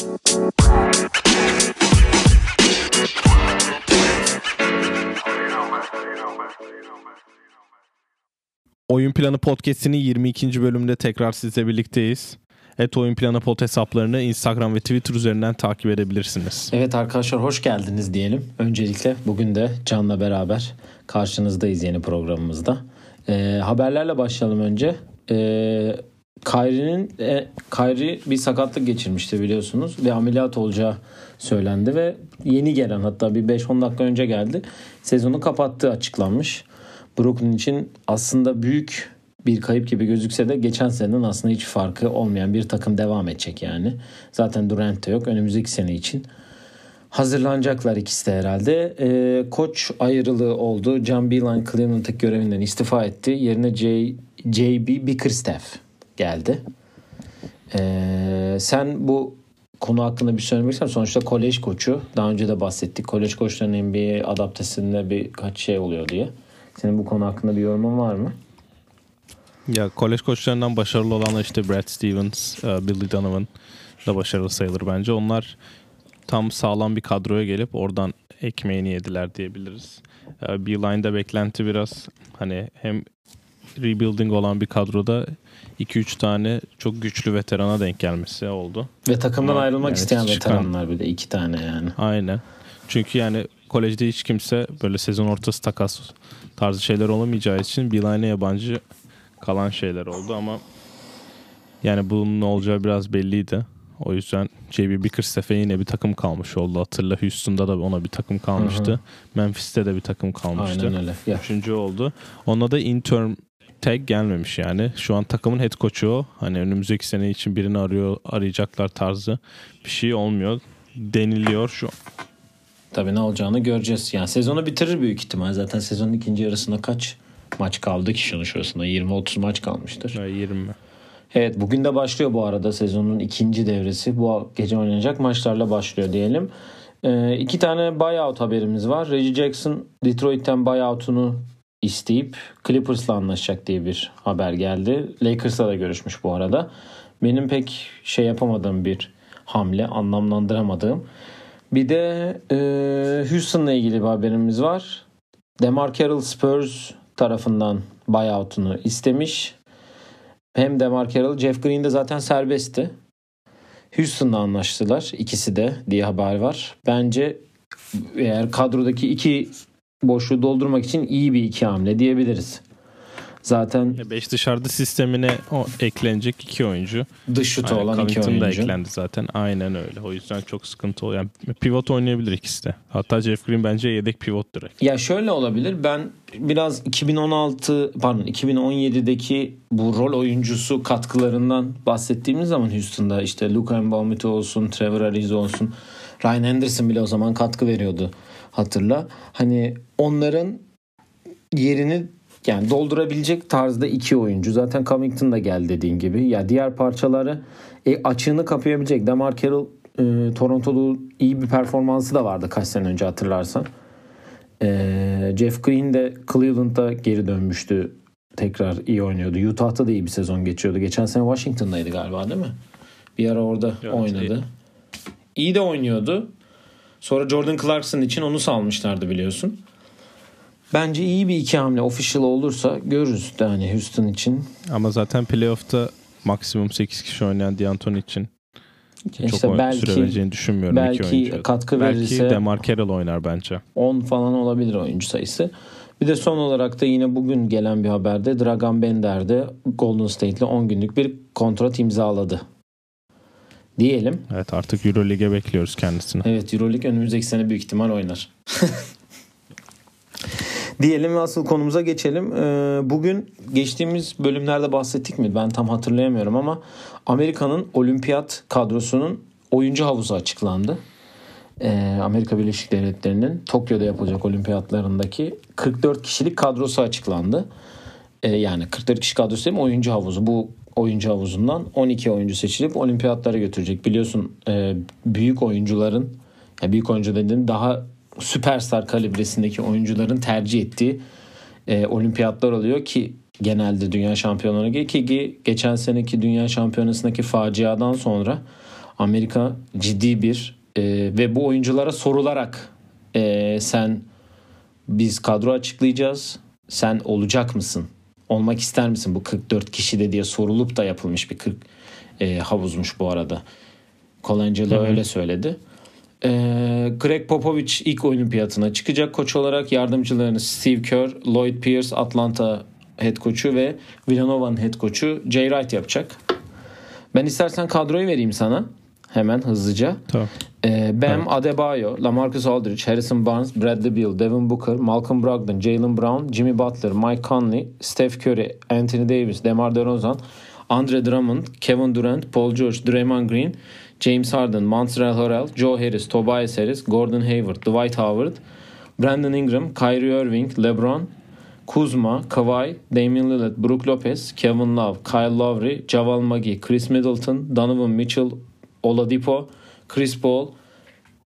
Oyun Planı Podcast'inin 22. bölümünde tekrar sizle birlikteyiz. Et Oyun Planı Pod hesaplarını Instagram ve Twitter üzerinden takip edebilirsiniz. Evet arkadaşlar hoş geldiniz diyelim. Öncelikle bugün de Can'la beraber karşınızdayız yeni programımızda. Ee, haberlerle başlayalım önce. Ee, Kyrie'nin e, Kyrie bir sakatlık geçirmişti biliyorsunuz ve ameliyat olacağı söylendi ve yeni gelen hatta bir 5-10 dakika önce geldi. Sezonu kapattığı açıklanmış. Brooklyn için aslında büyük bir kayıp gibi gözükse de geçen seneden aslında hiç farkı olmayan bir takım devam edecek yani. Zaten Durant de yok önümüzdeki sene için. Hazırlanacaklar ikisi de herhalde. Ee, koç ayrılığı oldu. John Beeline Cleveland'daki görevinden istifa etti. Yerine J, JB Bickerstaff geldi. Ee, sen bu konu hakkında bir söylemek ister Sonuçta kolej koçu. Daha önce de bahsettik. Kolej koçlarının NBA adaptesinde birkaç şey oluyor diye. Senin bu konu hakkında bir yorumun var mı? Ya kolej koçlarından başarılı olanlar işte Brad Stevens, e, Billy Donovan da başarılı sayılır bence. Onlar tam sağlam bir kadroya gelip oradan ekmeğini yediler diyebiliriz. E, Beeline'da beklenti biraz hani hem rebuilding olan bir kadroda 2-3 tane çok güçlü veterana denk gelmesi oldu. Ve takımdan Ama ayrılmak yani isteyen çıkan- veteranlar bir de iki tane yani. Aynen. Çünkü yani kolejde hiç kimse böyle sezon ortası takas tarzı şeyler olamayacağı için Beeline'e yabancı kalan şeyler oldu ama yani bunun olacağı biraz belliydi. O yüzden JB Bickerstaff'e yine bir takım kalmış oldu. Hatırla Houston'da da ona bir takım kalmıştı. Hı hı. Memphis'te de bir takım kalmıştı. Aynen öyle. Ya, Üçüncü oldu. Ona da intern tag gelmemiş yani. Şu an takımın head coach'u o. Hani önümüzdeki sene için birini arıyor, arayacaklar tarzı bir şey olmuyor. Deniliyor şu tabii ne olacağını göreceğiz. Yani sezonu bitirir büyük ihtimal. Zaten sezonun ikinci yarısında kaç maç kaldı ki şunun şurasında? 20-30 maç kalmıştır. an 20. Evet bugün de başlıyor bu arada sezonun ikinci devresi. Bu gece oynanacak maçlarla başlıyor diyelim. Ee, iki tane buyout haberimiz var. Reggie Jackson Detroit'ten buyout'unu isteyip Clippers'la anlaşacak diye bir haber geldi. Lakers'la da görüşmüş bu arada. Benim pek şey yapamadığım bir hamle, anlamlandıramadığım. Bir de e, Houston'la ilgili bir haberimiz var. DeMar Carroll Spurs tarafından buyout'unu istemiş. Hem DeMar Carroll, Jeff Green de zaten serbestti. Houston'la anlaştılar ikisi de diye haber var. Bence eğer kadrodaki iki boşluğu doldurmak için iyi bir iki hamle diyebiliriz. Zaten 5 dışarıda sistemine o eklenecek iki oyuncu. dış şutu olan iki Covington da oyuncu. eklendi zaten. Aynen öyle. O yüzden çok sıkıntı oluyor. Yani pivot oynayabilir ikisi de. Hatta Jeff Green bence yedek pivot direkt. Ya şöyle olabilir. Ben biraz 2016 pardon 2017'deki bu rol oyuncusu katkılarından bahsettiğimiz zaman Houston'da işte Luka Mbamute olsun, Trevor Ariza olsun, Ryan Anderson bile o zaman katkı veriyordu hatırla. Hani onların yerini yani doldurabilecek tarzda iki oyuncu. Zaten Covington da geldi dediğin gibi. Ya diğer parçaları e, açığını kapayabilecek. Demar Carroll e, Toronto'da iyi bir performansı da vardı kaç sene önce hatırlarsan. E, Jeff Green de Cleveland'da geri dönmüştü. Tekrar iyi oynuyordu. Utah'ta da iyi bir sezon geçiyordu. Geçen sene Washington'daydı galiba değil mi? Bir ara orada Evet, oynadı. İyi de oynuyordu. Sonra Jordan Clarkson için onu salmışlardı biliyorsun. Bence iyi bir iki hamle official olursa görürüz de hani Houston için. Ama zaten playoff'ta maksimum 8 kişi oynayan D'Antoni için çok işte oyun- belki süre vereceğini düşünmüyorum belki katkı Belki verirse DeMar Carroll oynar bence. 10 falan olabilir oyuncu sayısı. Bir de son olarak da yine bugün gelen bir haberde Dragan Bender de Golden State'le 10 günlük bir kontrat imzaladı. Diyelim. Evet artık Euroleague'e bekliyoruz kendisini. Evet Euroleague önümüzdeki sene büyük ihtimal oynar. Diyelim ve asıl konumuza geçelim. Ee, Bugün geçtiğimiz bölümlerde bahsettik mi? Ben tam hatırlayamıyorum ama Amerika'nın olimpiyat kadrosunun oyuncu havuzu açıklandı. Ee, Amerika Birleşik Devletleri'nin Tokyo'da yapılacak olimpiyatlarındaki 44 kişilik kadrosu açıklandı. Ee, yani 44 kişi kadrosu değil mi? Oyuncu havuzu. Bu oyuncu havuzundan 12 oyuncu seçilip olimpiyatlara götürecek. Biliyorsun e, büyük oyuncuların büyük oyuncu dediğim daha süperstar kalibresindeki oyuncuların tercih ettiği e, olimpiyatlar oluyor ki genelde dünya şampiyonlarına ki, ki geçen seneki dünya şampiyonasındaki faciadan sonra Amerika ciddi bir e, ve bu oyunculara sorularak sen biz kadro açıklayacağız. Sen olacak mısın? Olmak ister misin bu 44 kişide diye sorulup da yapılmış bir 40 e, havuzmuş bu arada. Colangelo öyle söyledi. E, Greg Popovich ilk olimpiyatına çıkacak koç olarak yardımcılarını Steve Kerr, Lloyd Pierce, Atlanta head coach'u ve Villanova'nın head coach'u Jay Wright yapacak. Ben istersen kadroyu vereyim sana. Hemen hızlıca. Tamam. Ee, Bam Adebayo, LaMarcus Aldridge, Harrison Barnes, Bradley Beal, Devin Booker, Malcolm Brogdon, Jalen Brown, Jimmy Butler, Mike Conley, Steph Curry, Anthony Davis, DeMar DeRozan, Andre Drummond, Kevin Durant, Paul George, Draymond Green, James Harden, Montreal Harrell, Joe Harris, Tobias Harris, Gordon Hayward, Dwight Howard, Brandon Ingram, Kyrie Irving, LeBron, Kuzma, Kawhi, Damian Lillard, Brook Lopez, Kevin Love, Kyle Lowry, Javal McGee, Chris Middleton, Donovan Mitchell, Oladipo, Chris Paul,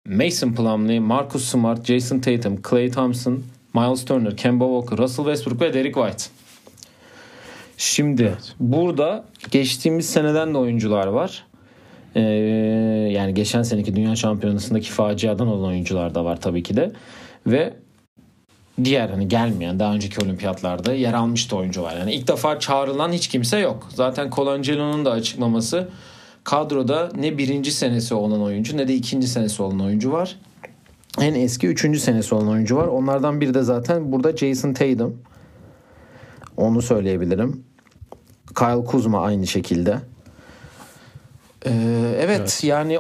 Mason Plumlee, Marcus Smart, Jason Tatum, Klay Thompson, Miles Turner, Kemba Walker, Russell Westbrook ve Derek White. Şimdi burada geçtiğimiz seneden de oyuncular var. Ee, yani geçen seneki Dünya Şampiyonası'ndaki faciadan olan oyuncular da var tabii ki de. Ve diğer hani gelmeyen daha önceki olimpiyatlarda yer almıştı oyuncular. Yani ilk defa çağrılan hiç kimse yok. Zaten Colangelo'nun da açıklaması kadroda ne birinci senesi olan oyuncu ne de ikinci senesi olan oyuncu var. En eski üçüncü senesi olan oyuncu var. Onlardan biri de zaten burada Jason Tatum. Onu söyleyebilirim. Kyle Kuzma aynı şekilde. Ee, evet, Evet. yani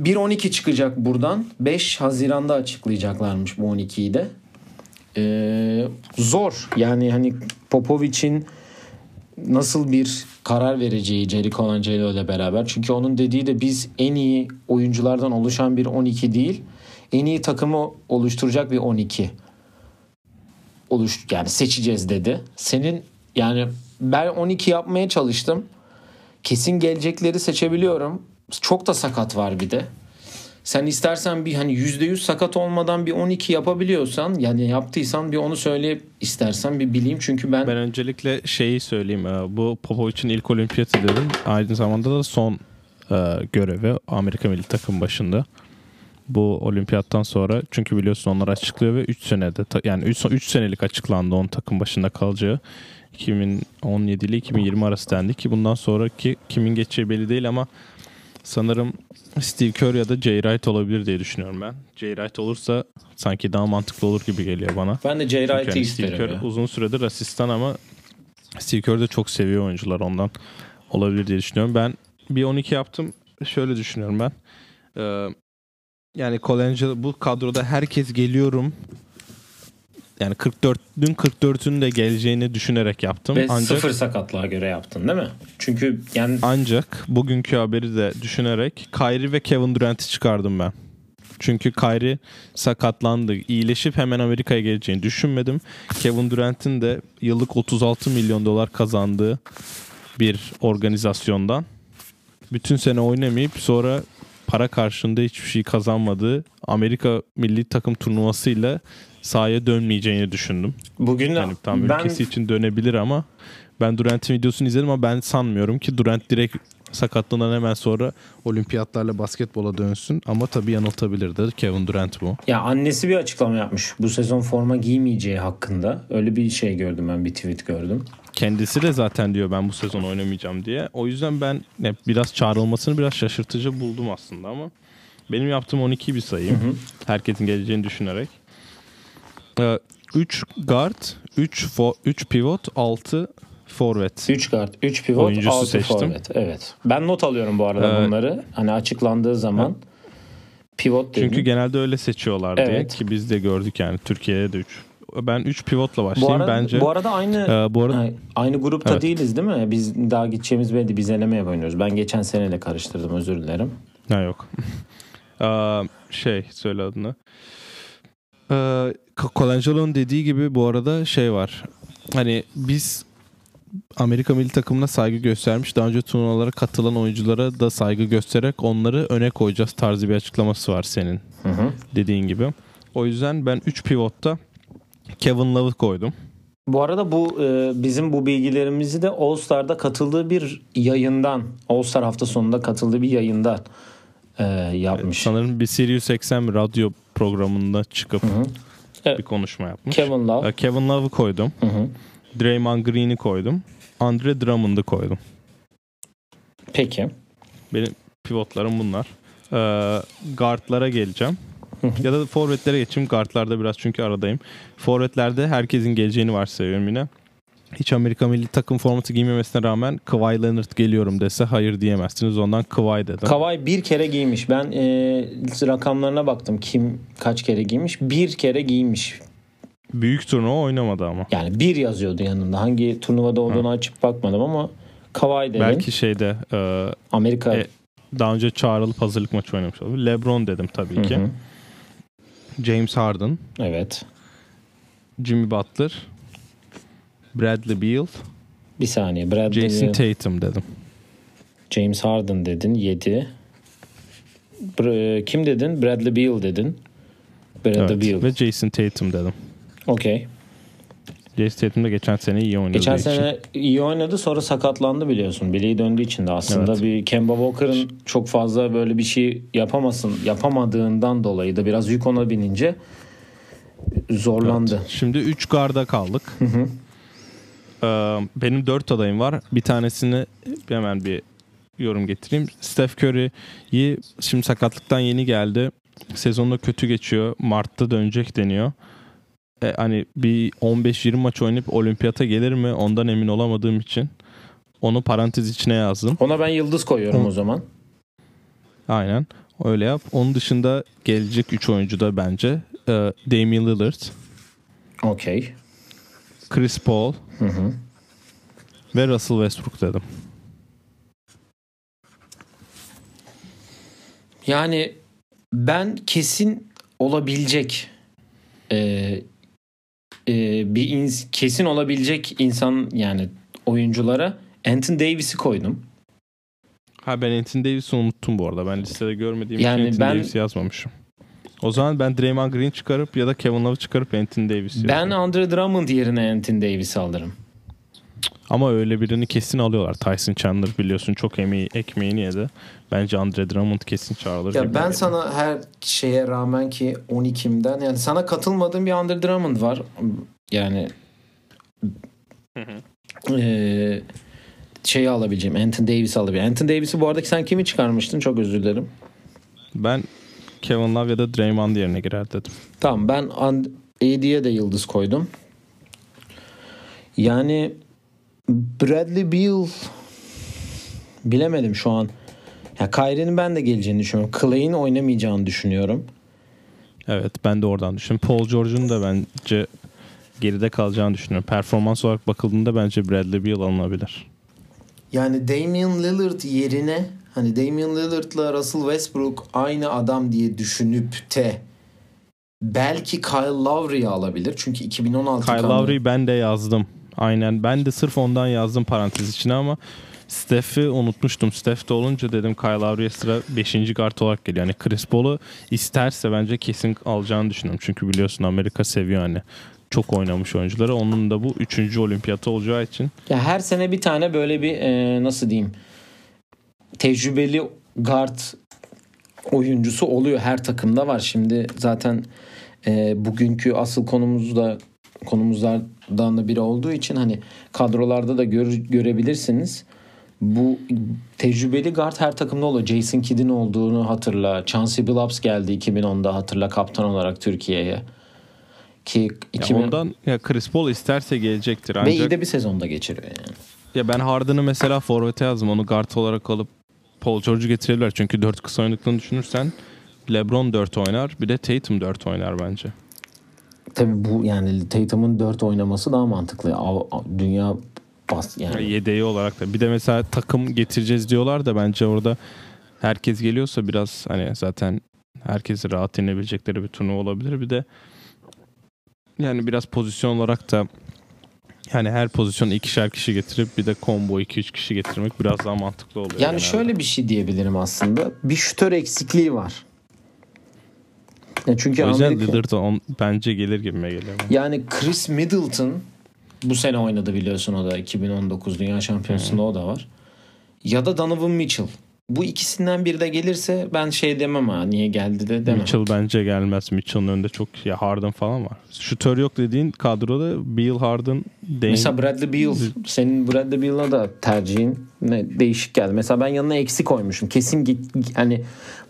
1-12 çıkacak buradan. 5 Haziran'da açıklayacaklarmış bu 12'yi de. Ee, zor. Yani hani Popovic'in nasıl bir karar vereceği Jerry Colangelo ile beraber. Çünkü onun dediği de biz en iyi oyunculardan oluşan bir 12 değil, en iyi takımı oluşturacak bir 12 oluş yani seçeceğiz dedi. Senin yani ben 12 yapmaya çalıştım. Kesin gelecekleri seçebiliyorum. Çok da sakat var bir de. Sen istersen bir hani %100 sakat olmadan bir 12 yapabiliyorsan yani yaptıysan bir onu söyle istersen bir bileyim çünkü ben, Ben öncelikle şeyi söyleyeyim. e, Bu Popovic'in ilk olimpiyatı dedim. Aynı zamanda da son e, görevi Amerika milli takım başında. Bu olimpiyattan sonra çünkü biliyorsun onlar açıklıyor ve 3 senede yani 3 3 senelik açıklandı onun takım başında kalacağı. 2017 ile 2020 arası dendi ki bundan sonraki kimin geçeceği belli değil ama sanırım Steve Kerr ya da Jay Wright olabilir diye düşünüyorum ben. Jay Wright olursa sanki daha mantıklı olur gibi geliyor bana. ben de Jay Wright'ı Steve isterim. Kerr ya. uzun süredir asistan ama Steve Kerr de çok seviyor oyuncular ondan olabilir diye düşünüyorum. Ben bir 12 yaptım. Şöyle düşünüyorum ben. Ee, yani Colangelo bu kadroda herkes geliyorum. Yani 44'ün 44'ün de geleceğini düşünerek yaptım. Ve ancak sıfır sakatlığa göre yaptın değil mi? Çünkü yani ancak bugünkü haberi de düşünerek Kyrie ve Kevin Durant'i çıkardım ben. Çünkü Kyrie sakatlandı. İyileşip hemen Amerika'ya geleceğini düşünmedim. Kevin Durant'in de yıllık 36 milyon dolar kazandığı bir organizasyondan bütün sene oynamayıp sonra para karşılığında hiçbir şey kazanmadığı Amerika milli takım turnuvasıyla sahaya dönmeyeceğini düşündüm. bugün Yani tam ben ülkesi için dönebilir ama ben Durant'in videosunu izledim ama ben sanmıyorum ki Durant direkt sakatlığından hemen sonra olimpiyatlarla basketbola dönsün. Ama tabii yanıltabilirdi. Kevin Durant bu. ya annesi bir açıklama yapmış. Bu sezon forma giymeyeceği hakkında. Öyle bir şey gördüm ben bir tweet gördüm. Kendisi de zaten diyor ben bu sezon oynamayacağım diye. O yüzden ben biraz çağrılmasını biraz şaşırtıcı buldum aslında ama benim yaptığım 12'yi bir sayayım. Herkesin geleceğini düşünerek. 3 guard, 3 3 pivot, 6 forvet. 3 guard, 3 pivot, Oyuncusu 6 seçtim. forvet. Evet. Ben not alıyorum bu arada Ee, bunları. Hani açıklandığı zaman pivot dedim. Çünkü genelde öyle seçiyorlar diye Evet. ki biz de gördük yani Türkiye'de de 3. Ben 3 pivotla bu başlayayım arada, bence. bu arada aynı Ee, bu arada Ay, aynı grupta Evet. değiliz değil mi? Biz daha gideceğimiz belli. Biz elemeye oynuyoruz. Ben geçen seneyle karıştırdım özür dilerim. ha yok. Aa, şey söyle adını. Ee, Colangelo'nun dediği gibi bu arada şey var. Hani biz Amerika milli takımına saygı göstermiş. Daha önce turnuvalara katılan oyunculara da saygı göstererek onları öne koyacağız tarzı bir açıklaması var senin Hı hı. dediğin gibi. O yüzden ben 3 pivotta Kevin Love'ı koydum. Bu arada bu e, bizim bu bilgilerimizi de All Star'da katıldığı bir yayından, All Star hafta sonunda katıldığı bir yayından e, yapmış. Sanırım bir Sirius XM radyo programında çıkıp Hı. Evet. bir konuşma yapmış. Kevin Love. Ee, Kevin Love'ı koydum. Hı hı. Draymond Green'i koydum. Andre Drummond'ı koydum. Peki. Benim pivotlarım bunlar. Ee, guardlara geleceğim. Ya da forvetlere geçeyim. Guardlarda biraz çünkü aradayım. Forvetlerde herkesin geleceğini varsayıyorum yine. Hiç Amerika milli takım forması giymemesine rağmen Kawhi Leonard geliyorum dese hayır diyemezsiniz. Ondan Kawhi dedim. Kavay bir kere giymiş. Ben e, rakamlarına baktım. Kim kaç kere giymiş? Bir kere giymiş. Büyük turnuva oynamadı ama. Yani bir yazıyordu yanında. Hangi turnuvada olduğunu açıp bakmadım ama Kavay dedim. Belki şeyde e, Amerika. E, daha önce çağrılıp hazırlık maçı oynamış olabilir. LeBron dedim tabii Hı ki. hı. James Harden, Evet. Jimmy Butler, Bradley Beal, Bir saniye. Bradley, Jason Tatum dedim. James Harden dedin. 7. kim dedin? Bradley Beal dedin. Bradley Evet. Beal. Ve Jason Tatum dedim. Okey. Jason Tatum da geçen sene iyi oynadığı Geçen için. sene iyi oynadı sonra sakatlandı biliyorsun. Bileği döndüğü için de aslında Evet. bir Kemba Walker'ın çok fazla böyle bir şey yapamasın yapamadığından dolayı da biraz yük ona binince zorlandı. Evet. Şimdi 3 garda kaldık. Ee, benim 4 adayım var. Bir tanesini hemen bir yorum getireyim. Steph Curry'yi şimdi sakatlıktan yeni geldi. Sezonda kötü geçiyor. Mart'ta dönecek deniyor. E, hani bir 15-20 maç oynayıp olimpiyata gelir mi? Ondan emin olamadığım için onu parantez içine yazdım. Ona ben yıldız koyuyorum Hı. o zaman. Aynen. Öyle yap. Onun dışında gelecek 3 oyuncu da bence e, Damian Lillard, Okey. Chris Paul Hı hı. ve Russell Westbrook dedim. Yani ben kesin olabilecek e, e, bir ins- kesin olabilecek insan yani oyunculara Anthony Davis'i koydum. Ha ben Anthony Davis'i unuttum bu arada. Ben listede görmediğim Yani için Anthony ben- Davis'i yazmamışım. O zaman ben Draymond Green çıkarıp ya da Kevin Love'ı çıkarıp Anthony Davis Ben yazıyorum. Andre Drummond yerine Anthony Davis'i alırım. Ama öyle birini kesin alıyorlar. Tyson Chandler biliyorsun çok emeği, ekmeğini yedi. Bence Andre Drummond kesin çağrılır. Ya ben geliyor. sana her şeye rağmen ki 12'imden yani sana katılmadığım bir Andre Drummond var. Yani eee şeyi alabileceğim. Anthony Davis'i alabileceğim. Anthony Davis'i bu arada sen kimi çıkarmıştın? Çok özür dilerim. Ben Kevin Love ya da Draymond yerine girer dedim. Tamam ben AD'ye de yıldız koydum. Yani Bradley Beal bilemedim şu an. Ya Kyrie'nin ben de geleceğini düşünüyorum. Clay'in oynamayacağını düşünüyorum. Evet ben de oradan düşünüyorum. Paul George'un da bence geride kalacağını düşünüyorum. Performans olarak bakıldığında bence Bradley Beal alınabilir. Yani Damian Lillard yerine hani Damian Lillard'la Russell Westbrook aynı adam diye düşünüp de belki Kyle Lowry'i alabilir. Çünkü 2016 Kyle kanunu- Lowry'i ben de yazdım. Aynen ben de sırf ondan yazdım parantez içine ama Steph'i unutmuştum. Steph de olunca dedim Kyle Lowry'e sıra 5. kart olarak geliyor. Yani Chris Paul'u isterse bence kesin alacağını düşünüyorum. Çünkü biliyorsun Amerika seviyor hani çok oynamış oyuncuları. Onun da bu 3. olimpiyatı olacağı için Ya her sene bir tane böyle bir e, nasıl diyeyim tecrübeli guard oyuncusu oluyor her takımda var. Şimdi zaten e, bugünkü asıl konumuz da konumuzlardan da biri olduğu için hani kadrolarda da gör, görebilirsiniz. Bu tecrübeli guard her takımda oluyor. Jason Kidd'in olduğunu hatırla. Chauncey Billups geldi 2010'da hatırla kaptan olarak Türkiye'ye. Ki ya 2000 ondan ya Chris Paul isterse gelecektir. ve iyi Ancak de bir sezonda geçiriyor yani. ya ben Harden'ı mesela forvete yazdım. Onu guard olarak alıp Paul George'u getirebilirler. Çünkü 4 kısa oynadıklarını düşünürsen LeBron 4 oynar. Bir de Tatum 4 oynar bence. Tabii bu yani Tatum'un 4 oynaması daha mantıklı. Dünya bas yani. Yedeği olarak da. Bir de mesela takım getireceğiz diyorlar da bence orada herkes geliyorsa biraz hani zaten herkesi rahat inebilecekleri bir turnuva olabilir. Bir de yani biraz pozisyon olarak da yani her pozisyonu ikişer kişi getirip bir de combo 2-3 kişi getirmek biraz daha mantıklı oluyor. Yani genelde. şöyle bir şey diyebilirim aslında. Bir şütör eksikliği var. Ya çünkü o yüzden Amerika Lillard on, bence gelir gibime geliyor. yani Chris Middleton bu sene oynadı biliyorsun o da 2019 Dünya Şampiyonası'nda o da var. Ya da Donovan Mitchell. Bu ikisinden biri de gelirse ben şey demem ha niye geldi de demem. Mitchell bence gelmez. Mitchell'ın önünde çok ya Harden falan var. Şutör yok dediğin kadroda Beal, Harden, Dame. Mesela Bradley Beal senin Bradley Beal'a da tercihin ne değişik geldi. Mesela ben yanına eksi koymuşum. Kesin git hani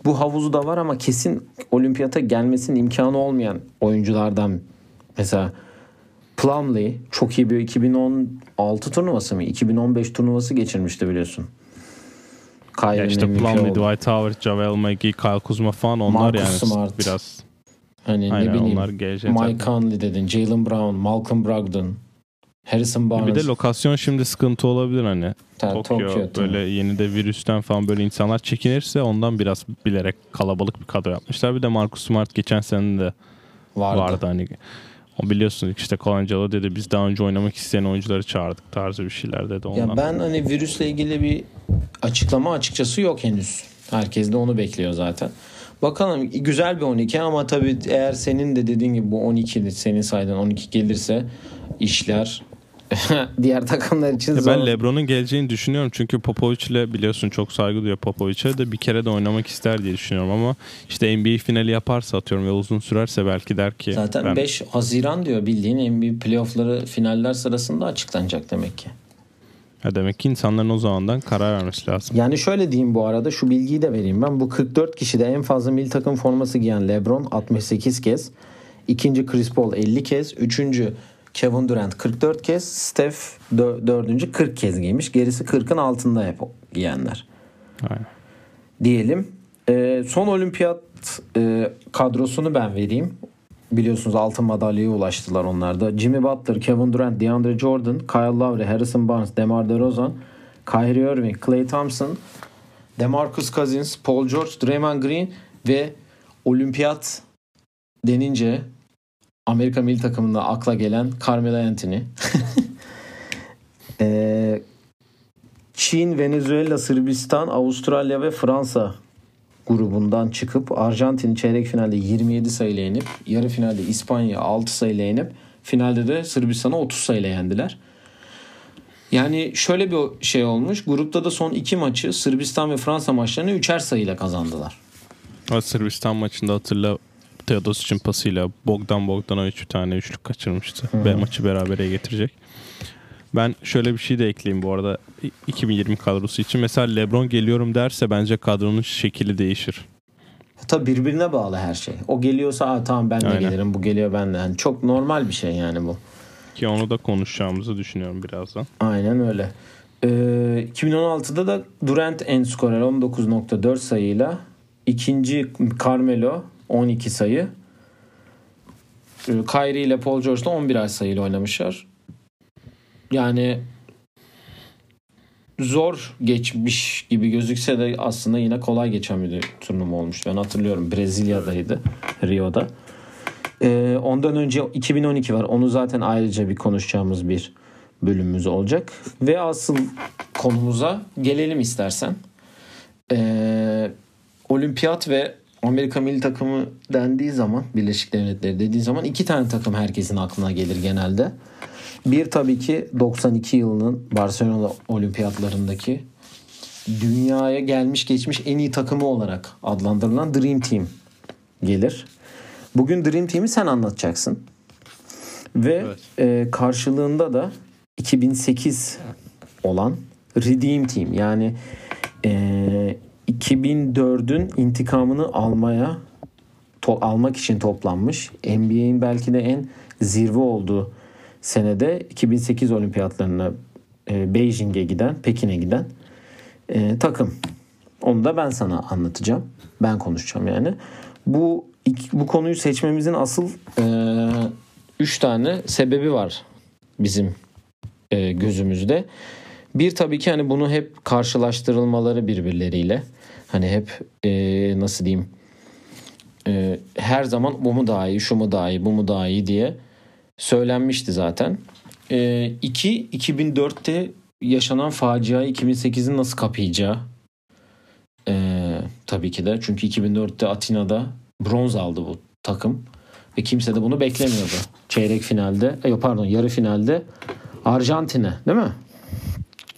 bu havuzu da var ama kesin olimpiyata gelmesinin imkanı olmayan oyunculardan mesela Plumlee çok iyi bir 2016 turnuvası mı? 2015 turnuvası geçirmişti biliyorsun. Ya Kyrie'nin işte Plumlee, oldu. Dwight Howard, JaVale McGee, Kyle Kuzma falan onlar Marcus yani Smart. biraz Hani aynen ne bileyim onlar. Mike tabii. Conley dedin, Jalen Brown, Malcolm Brogdon, Harrison Barnes. Bir de lokasyon şimdi sıkıntı olabilir hani. Ta- Tokyo, Tokyo, böyle yeni de virüsten falan böyle insanlar çekinirse ondan biraz bilerek kalabalık bir kadro yapmışlar. Bir de Marcus Smart geçen sene de vardı. vardı, hani. O biliyorsun işte Colangelo dedi biz daha önce oynamak isteyen oyuncuları çağırdık tarzı bir şeyler dedi ondan. Ya ben hani virüsle ilgili bir açıklama açıkçası yok henüz. Herkes de onu bekliyor zaten. Bakalım güzel bir 12 ama tabii eğer senin de dediğin gibi bu 12 senin saydığın 12 gelirse işler diğer takımlar için Ya zor. ben LeBron'un geleceğini düşünüyorum çünkü Popovic ile biliyorsun çok saygı duyuyor Popovic'e de bir kere de oynamak ister diye düşünüyorum ama işte NBA finali yaparsa atıyorum ve uzun sürerse belki der ki Zaten ben 5 Haziran diyor bildiğin NBA playoffları finaller sırasında açıklanacak demek ki. Ya demek ki insanların o zamandan karar vermesi lazım. Yani şöyle diyeyim bu arada şu bilgiyi de vereyim ben. Bu 44 kişide en fazla milli takım forması giyen LeBron 68 kez. ikinci Chris Paul 50 kez. Üçüncü Kevin Durant 44 kez. Steph dö- dördüncü 40 kez giymiş. Gerisi 40'ın altında hep giyenler. Aynen. Diyelim. Ee, son olimpiyat e, kadrosunu ben vereyim. Biliyorsunuz altın madalyaya ulaştılar onlar da. Jimmy Butler, Kevin Durant, DeAndre Jordan, Kyle Lowry, Harrison Barnes, DeMar DeRozan, Kyrie Irving, Klay Thompson, DeMarcus Cousins, Paul George, Draymond Green ve olimpiyat denince Amerika milli takımında akla gelen Carmelo Anthony. Ee, Çin, Venezuela, Sırbistan, Avustralya ve Fransa grubundan çıkıp Arjantin çeyrek finalde 27 sayıyla yenip yarı finalde İspanya 6 sayıyla yenip finalde de Sırbistan'ı 30 sayıyla yendiler. Yani şöyle bir şey olmuş. Grupta da son iki maçı Sırbistan ve Fransa maçlarını üçer sayıyla kazandılar. O Sırbistan maçında hatırla Teodosic'in pasıyla Bogdan Bogdanovic bir tane üçlük kaçırmıştı. Ve maçı berabere getirecek. Ben şöyle bir şey de ekleyeyim bu arada 2020 kadrosu için. Mesela LeBron geliyorum derse bence kadronun şekli değişir. Tabi birbirine bağlı her şey. O geliyorsa Aa, tamam ben de Aynen. gelirim bu geliyor ben de. Yani çok normal bir şey yani bu. Ki onu da konuşacağımızı düşünüyorum birazdan. Aynen öyle. Ee, 2016'da da Durant en skorer 19.4 sayıyla. ikinci Carmelo 12 sayı. Ee, Kyrie ile Paul George da 11 sayıyla oynamışlar. Yani zor geçmiş gibi gözükse de aslında yine kolay geçen bir turnuva olmuş. Ben hatırlıyorum Brezilya'daydı Rio'da. Ee, ondan önce 2012 var. Onu zaten ayrıca bir konuşacağımız bir bölümümüz olacak. Ve asıl konumuza gelelim istersen. Ee, olimpiyat ve Amerika milli takımı dendiği zaman Birleşik Devletleri dediği zaman iki tane takım herkesin aklına gelir genelde. Bir tabii ki 92 yılının Barcelona olimpiyatlarındaki dünyaya gelmiş geçmiş en iyi takımı olarak adlandırılan Dream Team gelir. Bugün Dream Team'i sen anlatacaksın. Ve Evet. e, karşılığında da 2008 olan Redeem Team yani e, 2004'ün intikamını almaya almak için toplanmış. NBA'in belki de en zirve olduğu senede 2008 olimpiyatlarına e, Beijing'e giden, Pekin'e giden e, takım. Onu da ben sana anlatacağım. Ben konuşacağım yani. Bu iki- bu konuyu seçmemizin asıl e, üç tane sebebi var bizim e, gözümüzde. Bir tabii ki hani bunu hep karşılaştırılmaları birbirleriyle. Hani hep e, nasıl diyeyim e, her zaman bu mu daha iyi, şu mu daha iyi, bu mu daha iyi diye söylenmişti zaten. E, iki, 2004'te yaşanan facia 2008'in nasıl kapayacağı e, tabii ki de. Çünkü 2004'te Atina'da bronz aldı bu takım. Ve kimse de bunu beklemiyordu. Çeyrek finalde, e, pardon yarı finalde Arjantin'e değil mi?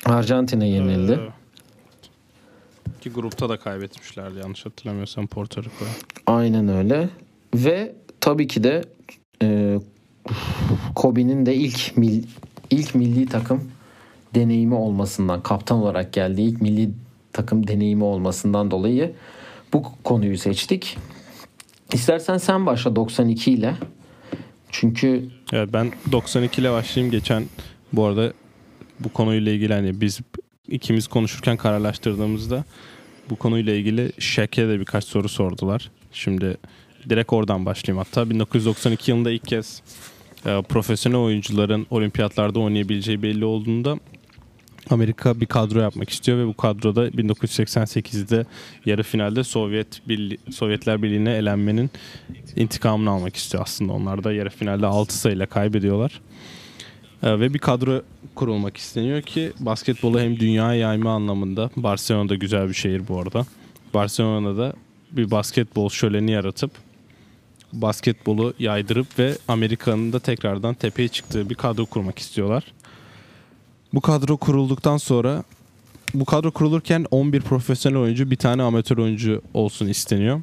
Arjantin'e yenildi. Ee, Ki grupta da kaybetmişlerdi yanlış hatırlamıyorsam Porto Rico'ya. Aynen öyle. Ve tabii ki de e, Kobe'nin de ilk mil, ilk milli takım deneyimi olmasından, kaptan olarak geldiği ilk milli takım deneyimi olmasından dolayı bu konuyu seçtik. İstersen sen başla 92 ile. Çünkü Evet ben 92 ile başlayayım. Geçen bu arada bu konuyla ilgili hani biz ikimiz konuşurken kararlaştırdığımızda bu konuyla ilgili Shaq'e de birkaç soru sordular. Şimdi direkt oradan başlayayım hatta. 1992 yılında ilk kez e, profesyonel oyuncuların olimpiyatlarda oynayabileceği belli olduğunda Amerika bir kadro yapmak istiyor ve bu kadroda 1988'de yarı finalde Sovyet Birliği, Sovyetler Birliği'ne elenmenin intikamını almak istiyor aslında. Onlar da yarı finalde 6 sayıyla kaybediyorlar. Ee, ve bir kadro kurulmak isteniyor ki basketbolu hem dünya yayma anlamında Barcelona'da güzel bir şehir bu arada. Barcelona'da bir basketbol şöleni yaratıp basketbolu yaydırıp ve Amerika'nın da tekrardan tepeye çıktığı bir kadro kurmak istiyorlar. Bu kadro kurulduktan sonra bu kadro kurulurken 11 profesyonel oyuncu bir tane amatör oyuncu olsun isteniyor.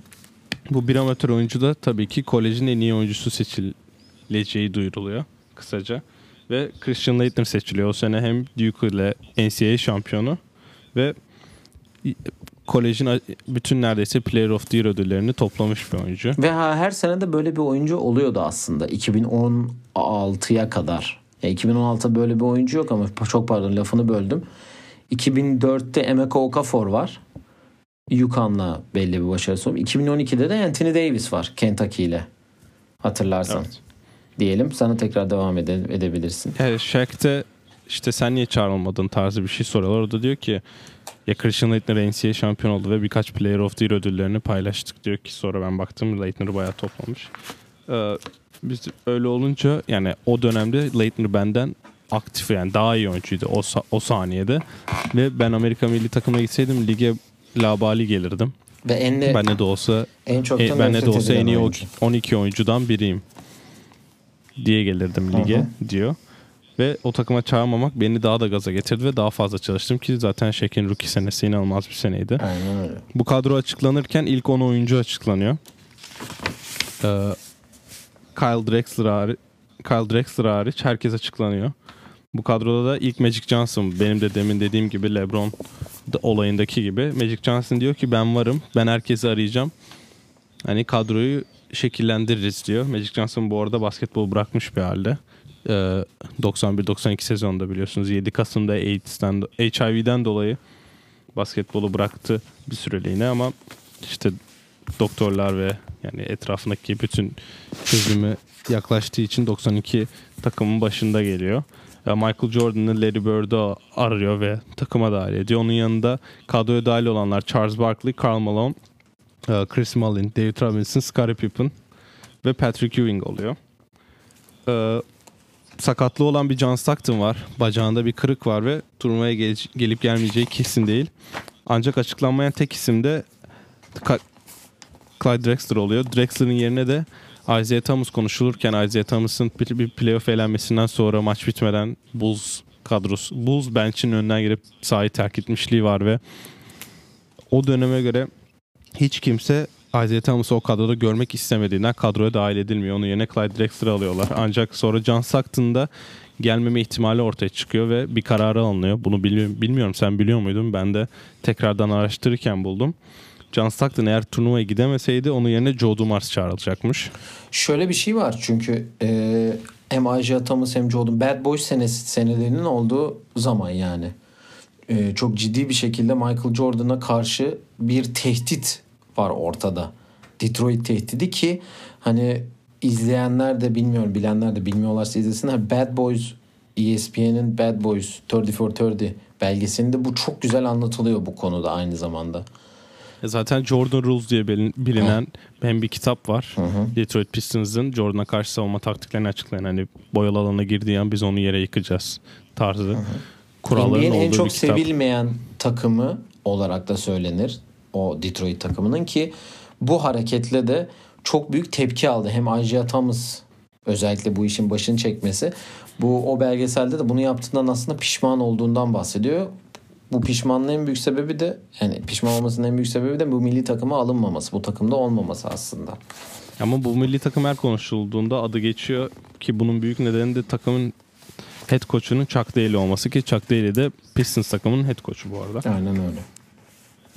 Bu bir amatör oyuncu da tabii ki kolejin en iyi oyuncusu seçileceği duyuruluyor kısaca. Ve Christian Laettner seçiliyor. O sene hem Duke ile NCAA şampiyonu ve kolejin bütün neredeyse Player of the Year ödüllerini toplamış bir oyuncu. Ve her sene de böyle bir oyuncu oluyordu aslında. 2016'ya kadar. Ya 2016'da böyle bir oyuncu yok ama çok pardon lafını böldüm. 2004'te Emeka Okafor var. Yukon'la belli bir başarısı olmuş. 2012'de de Anthony Davis var Kentucky ile. Hatırlarsan. Evet. Diyelim sana tekrar devam ede- edebilirsin. Evet, Shaq'te işte sen niye çağrılmadın tarzı bir şey soruyorlar. O da diyor ki ya Christian Laettner NCAA şampiyon oldu ve birkaç Player of the Year ödüllerini paylaştık diyor ki sonra ben baktım Laettner'ı bayağı toplamış. Ee, biz öyle olunca yani o dönemde Laettner benden aktif yani daha iyi oyuncuydu o, o saniyede ve ben Amerika milli takımına gitseydim lige labali gelirdim. Ve en ne, ben ne de olsa en çok e, ben ne de olsa en iyi oyuncu. 12 oyuncudan biriyim diye gelirdim lige Hı-hı. diyor. Ve o takıma çağırmamak beni daha da gaza getirdi ve daha fazla çalıştım ki zaten Şek'in rookie senesi inanılmaz bir seneydi. Aynen öyle. Bu kadro açıklanırken ilk 10 oyuncu açıklanıyor. Ee, Kyle Drexler hariç, Kyle Drexler hariç herkes açıklanıyor. Bu kadroda da ilk Magic Johnson benim de demin dediğim gibi LeBron olayındaki gibi Magic Johnson diyor ki ben varım ben herkesi arayacağım. Hani kadroyu şekillendiririz diyor. Magic Johnson bu arada basketbol bırakmış bir halde. Ee, 91-92 sezonda biliyorsunuz 7 Kasım'da AIDS'den, HIV'den dolayı basketbolu bıraktı bir süreliğine ama işte doktorlar ve yani etrafındaki bütün çözümü yaklaştığı için 92 takımın başında geliyor. Michael Jordan'ı Larry Bird'ü arıyor ve takıma dahil ediyor. Onun yanında kadroya dahil olanlar Charles Barkley, Karl Malone, Chris Mullin, David Robinson, Scottie Pippen ve Patrick Ewing oluyor. Ee, sakatlığı olan bir John Stockton var. Bacağında bir kırık var ve turnuvaya gel- gelip gelmeyeceği kesin değil. Ancak açıklanmayan tek isim de Clyde Drexler oluyor. Drexler'ın yerine de Isaiah Thomas konuşulurken Isaiah Thomas'ın bir playoff eğlenmesinden sonra maç bitmeden Bulls kadrosu, Bulls bench'in önünden girip sahayı terk etmişliği var ve o döneme göre hiç kimse Isaiah Thomas'ı o kadroda görmek istemediğinden kadroya dahil edilmiyor. Onun yerine Clyde Drexler alıyorlar. Ancak sonra John Stockton'da gelmeme ihtimali ortaya çıkıyor ve bir kararı alınıyor. Bunu bilmiyorum sen biliyor muydun? Ben de tekrardan araştırırken buldum. John Stockton eğer turnuvaya gidemeseydi onun yerine Joe Dumars çağrılacakmış. Şöyle bir şey var çünkü e, hem Isaiah Thomas hem Joe Bad Boys senesi, senelerinin olduğu zaman yani. E, çok ciddi bir şekilde Michael Jordan'a karşı bir tehdit var ortada. Detroit tehdidi ki hani izleyenler de bilmiyor, bilenler de bilmiyorlarsa izlesinler. Bad Boys ESPN'in Bad Boys 30 for 30 belgeselinde bu çok güzel anlatılıyor bu konuda aynı zamanda. E, zaten Jordan Rules diye bilinen hem bir kitap var. Hı hı. Detroit Pistons'ın Jordan'a karşı savunma taktiklerini açıklayan hani boyalı alana girdiği an biz onu yere yıkacağız tarzı. Hı hı. Kuralların NBA'nin en çok bir kitap. sevilmeyen takımı olarak da söylenir. O Detroit takımının ki bu hareketle de çok büyük tepki aldı. Hem Isaiah Thomas özellikle bu işin başını çekmesi. Bu o belgeselde de bunu yaptığından aslında pişman olduğundan bahsediyor. bu pişmanlığın en büyük sebebi de yani pişman olmasının en büyük sebebi de bu milli takıma alınmaması. Bu takımda olmaması aslında. Ama bu milli takım her konuşulduğunda adı geçiyor ki bunun büyük nedeni de takımın head coach'unun Chuck Daly olması ki Chuck Daly de Pistons takımının head coach'u bu arada. Aynen öyle.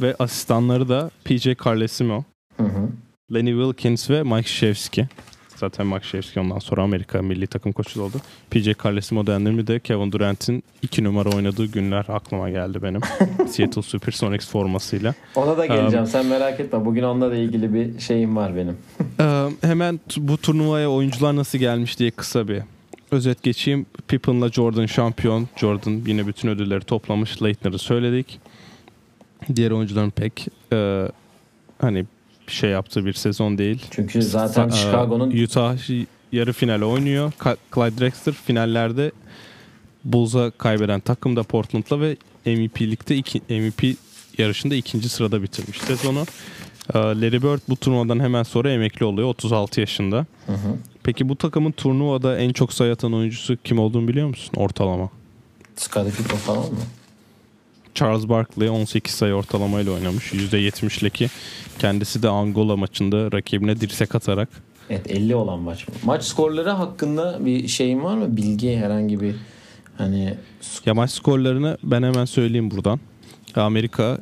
Ve asistanları da PJ Carlesimo, Hı hı. Lenny Wilkins ve Mike Krzyzewski. Zaten Mike Krzyzewski ondan sonra Amerika milli takım koçu oldu. PJ Carlesimo dendiğimde de Kevin Durant'in iki numara oynadığı günler aklıma geldi benim. Seattle Supersonics formasıyla. Ona da geleceğim. Sen merak etme. Bugün onunla da ilgili bir şeyim var benim. Ee, hemen bu turnuvaya oyuncular nasıl gelmiş diye kısa bir özet geçeyim. Pippen'la Jordan şampiyon. Jordan yine bütün ödülleri toplamış. Leitner'ı söyledik. Diğer oyuncuların pek e, hani bir şey yaptığı bir sezon değil. Çünkü zaten Sa- Chicago'nun e, Utah yarı final oynuyor. Ka- Clyde Drexler finallerde Bulls'a kaybeden takımda Portland'la ve MVP'likte iki, MVP yarışında ikinci sırada bitirmiş sezonu. Ee, Larry Bird bu turnuvadan hemen sonra emekli oluyor 36 yaşında. Hı hı. Peki bu takımın turnuvada en çok sayı atan oyuncusu kim olduğunu biliyor musun? Ortalama. Pippen falan mı? Charles Barkley 18 sayı ortalamayla oynamış. %70'le ki kendisi de Angola maçında rakibine dirsek atarak Evet 50 olan maç? Maç skorları hakkında bir şeyin var mı? Bilgi herhangi bir hani Ya maç skorlarını ben hemen söyleyeyim buradan. Amerika